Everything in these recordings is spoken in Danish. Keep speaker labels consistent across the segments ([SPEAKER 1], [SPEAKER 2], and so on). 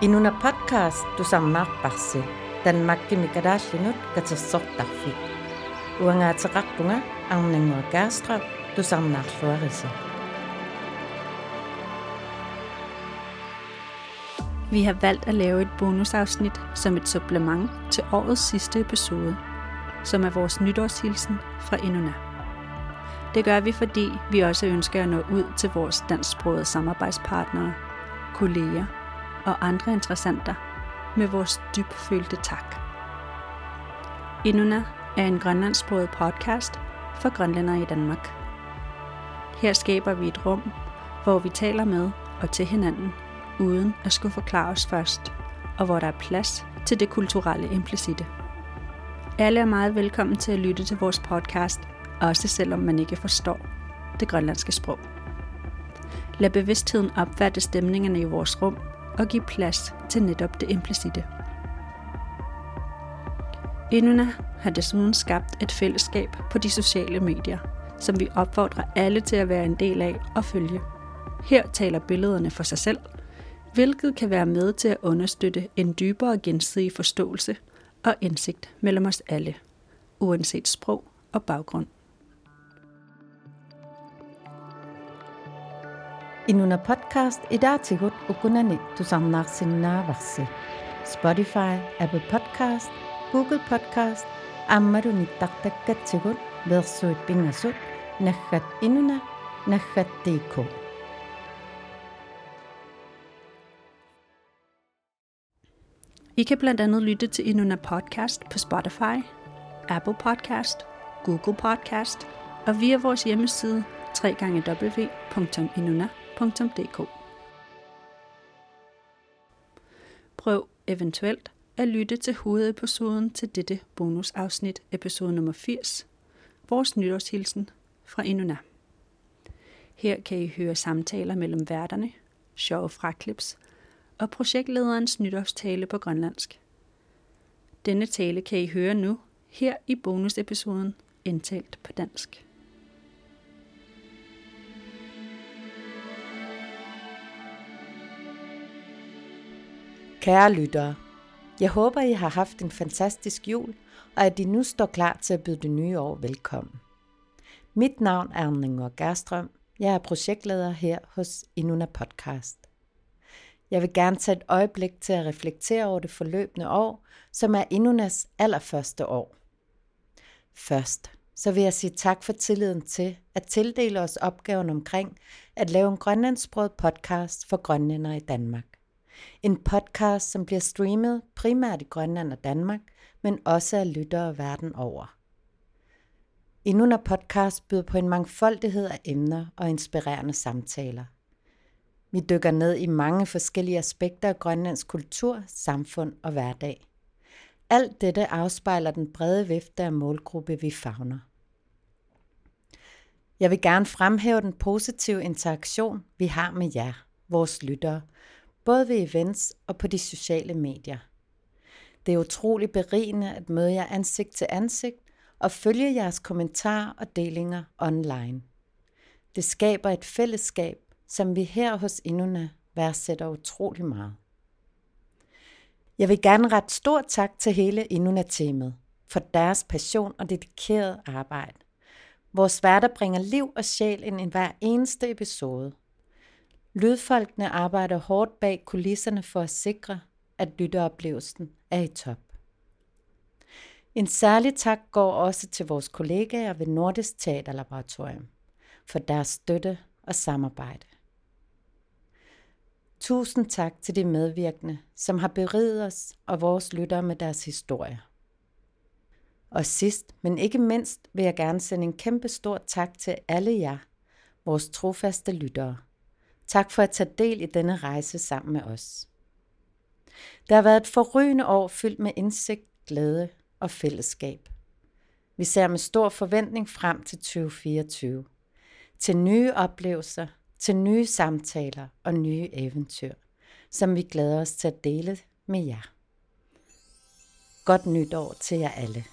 [SPEAKER 1] Inuna podcast du tu sammaarparsi Danmarkki mikadaallinut katissortarfik. Uangaatiqarpunga Arnangua Gastrup tu samnaarluarisi.
[SPEAKER 2] Vi har valgt at lave et bonusafsnit som et supplement til årets sidste episode, som er vores nytårshilsen fra Inuna. Det gør vi, fordi vi også ønsker at nå ud til vores dansksprogede samarbejdspartnere, kolleger og andre interessenter med vores dybfølte tak. Inuna er en grønlandsksproget podcast for grønlændere i Danmark. Her skaber vi et rum, hvor vi taler med og til hinanden, uden at skulle forklare os først, og hvor der er plads til det kulturelle implicite. Alle er meget velkommen til at lytte til vores podcast, også selvom man ikke forstår det grønlandske sprog. Lad bevidstheden opfatte stemningerne i vores rum og give plads til netop det implicite. Inuna har desuden skabt et fællesskab på de sociale medier, som vi opfordrer alle til at være en del af og følge. Her taler billederne for sig selv, hvilket kan være med til at understøtte en dybere gensidig forståelse og indsigt mellem os alle, uanset sprog og baggrund.
[SPEAKER 1] Inuna podcast idaatigut ukunani tusarnaarsinnaavarsi Spotify, Apple Podcast, Google Podcast, аммалуниттартаккатсигут версуит пингасут наггат инуна наггаттиикку
[SPEAKER 2] I kan blandt andet lytte til Inuna Podcast på Spotify, Apple Podcast, Google Podcast og via vores hjemmeside www.inuna.dk. Prøv eventuelt at lytte til hovedepisoden til dette bonusafsnit, episode nummer 80, vores nytårshilsen fra Inuna. Her kan I høre samtaler mellem værterne, sjove fraklips og projektlederens nytårstale på grønlandsk. Denne tale kan I høre nu, her i bonusepisoden, indtalt på dansk.
[SPEAKER 1] Kære lyttere, jeg håber, I har haft en fantastisk jul, og at I nu står klar til at byde det nye år velkommen. Mit navn er Ningor Gerstrøm. Jeg er projektleder her hos Inuna Podcast. Jeg vil gerne tage et øjeblik til at reflektere over det forløbende år, som er Inunas allerførste år. Først så vil jeg sige tak for tilliden til at tildele os opgaven omkring at lave en grønlandsksproget podcast for grønlændere i Danmark. En podcast, som bliver streamet primært i Grønland og Danmark, men også af lyttere verden over. Inuna podcast byder på en mangfoldighed af emner og inspirerende samtaler. Vi dykker ned i mange forskellige aspekter af Grønlands kultur, samfund og hverdag. Alt dette afspejler den brede vifte af målgruppe, vi fagner. Jeg vil gerne fremhæve den positive interaktion, vi har med jer, vores lyttere, både ved events og på de sociale medier. Det er utrolig berigende at møde jer ansigt til ansigt og følge jeres kommentarer og delinger online. Det skaber et fællesskab, som vi her hos Inuna værdsætter utrolig meget. Jeg vil gerne ret stor tak til hele Inuna-teamet for deres passion og dedikeret arbejde. Vores værter bringer liv og sjæl ind i hver eneste episode. Lydfolkene arbejder hårdt bag kulisserne for at sikre, at lytteoplevelsen er i top. En særlig tak går også til vores kollegaer ved Nordisk Teaterlaboratorium for deres støtte og samarbejde. Tusind tak til de medvirkende, som har beriget os og vores lyttere med deres historier. Og sidst, men ikke mindst, vil jeg gerne sende en kæmpe stor tak til alle jer, vores trofaste lyttere. Tak for at tage del i denne rejse sammen med os. Det har været et forrygende år fyldt med indsigt, glæde og fællesskab. Vi ser med stor forventning frem til 2024. Til nye oplevelser, til nye samtaler og nye eventyr, som vi glæder os til at dele med jer. Godt nytår til jer alle.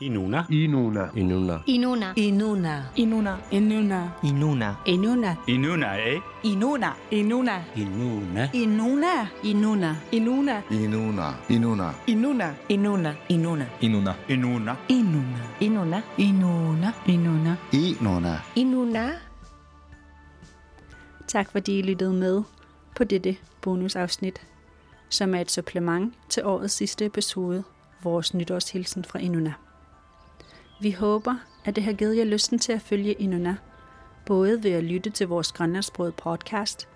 [SPEAKER 3] Inuna.
[SPEAKER 4] Inuna.
[SPEAKER 5] Inuna.
[SPEAKER 6] Inuna.
[SPEAKER 7] Inuna.
[SPEAKER 8] Inuna. Inuna.
[SPEAKER 7] Inuna.
[SPEAKER 8] Inuna.
[SPEAKER 3] Inuna, eh?
[SPEAKER 8] Inuna. Inuna.
[SPEAKER 3] Inuna.
[SPEAKER 8] Inuna.
[SPEAKER 7] Inuna.
[SPEAKER 8] Inuna.
[SPEAKER 9] Inuna. Inuna.
[SPEAKER 8] Inuna. Inuna. Inuna.
[SPEAKER 10] Inuna.
[SPEAKER 3] Inuna.
[SPEAKER 8] Inuna.
[SPEAKER 1] Inuna.
[SPEAKER 8] Inuna. Inuna.
[SPEAKER 9] Inuna.
[SPEAKER 6] Inuna.
[SPEAKER 2] Tak fordi I lyttede med på dette bonusafsnit, som er et supplement til årets sidste episode, vores nytårshilsen fra Inuna. Vi håber, at det har givet jer lysten til at følge Inuna, både ved at lytte til vores grønlandsbrød podcast,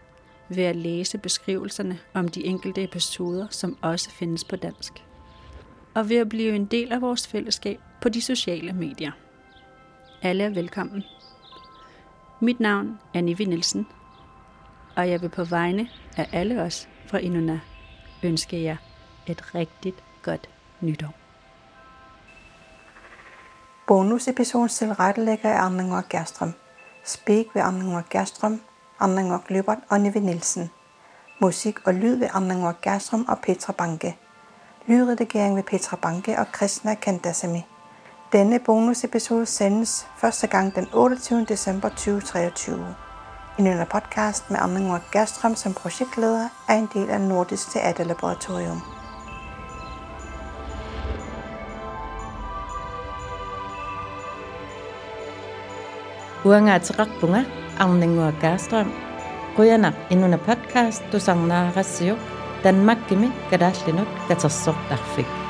[SPEAKER 2] ved at læse beskrivelserne om de enkelte episoder, som også findes på dansk, og ved at blive en del af vores fællesskab på de sociale medier. Alle er velkommen. Mit navn er Nivi Nielsen, og jeg vil på vegne af alle os fra Inuna ønske jer et rigtigt godt nytår.
[SPEAKER 11] Bonusepisoden tilrettelægger af Arningor Gerstrøm. Speak ved Arningor Gerstrøm, Arningor Gløbert og Nive Nielsen. Musik og lyd ved Arningor Gerstrøm og Petra Banke. Lydredigering ved Petra Banke og Krishna Kandasamy. Denne bonusepisode sendes første gang den 28. december 2023. En under podcast med Arningor Gerstrøm som projektleder er en del af Nordisk Teaterlaboratorium.
[SPEAKER 1] Uangatiqarpunga gastrom. Kuya na inuna podcast du sang narasiuk Danmarkimi kadaslinut katassortarfik.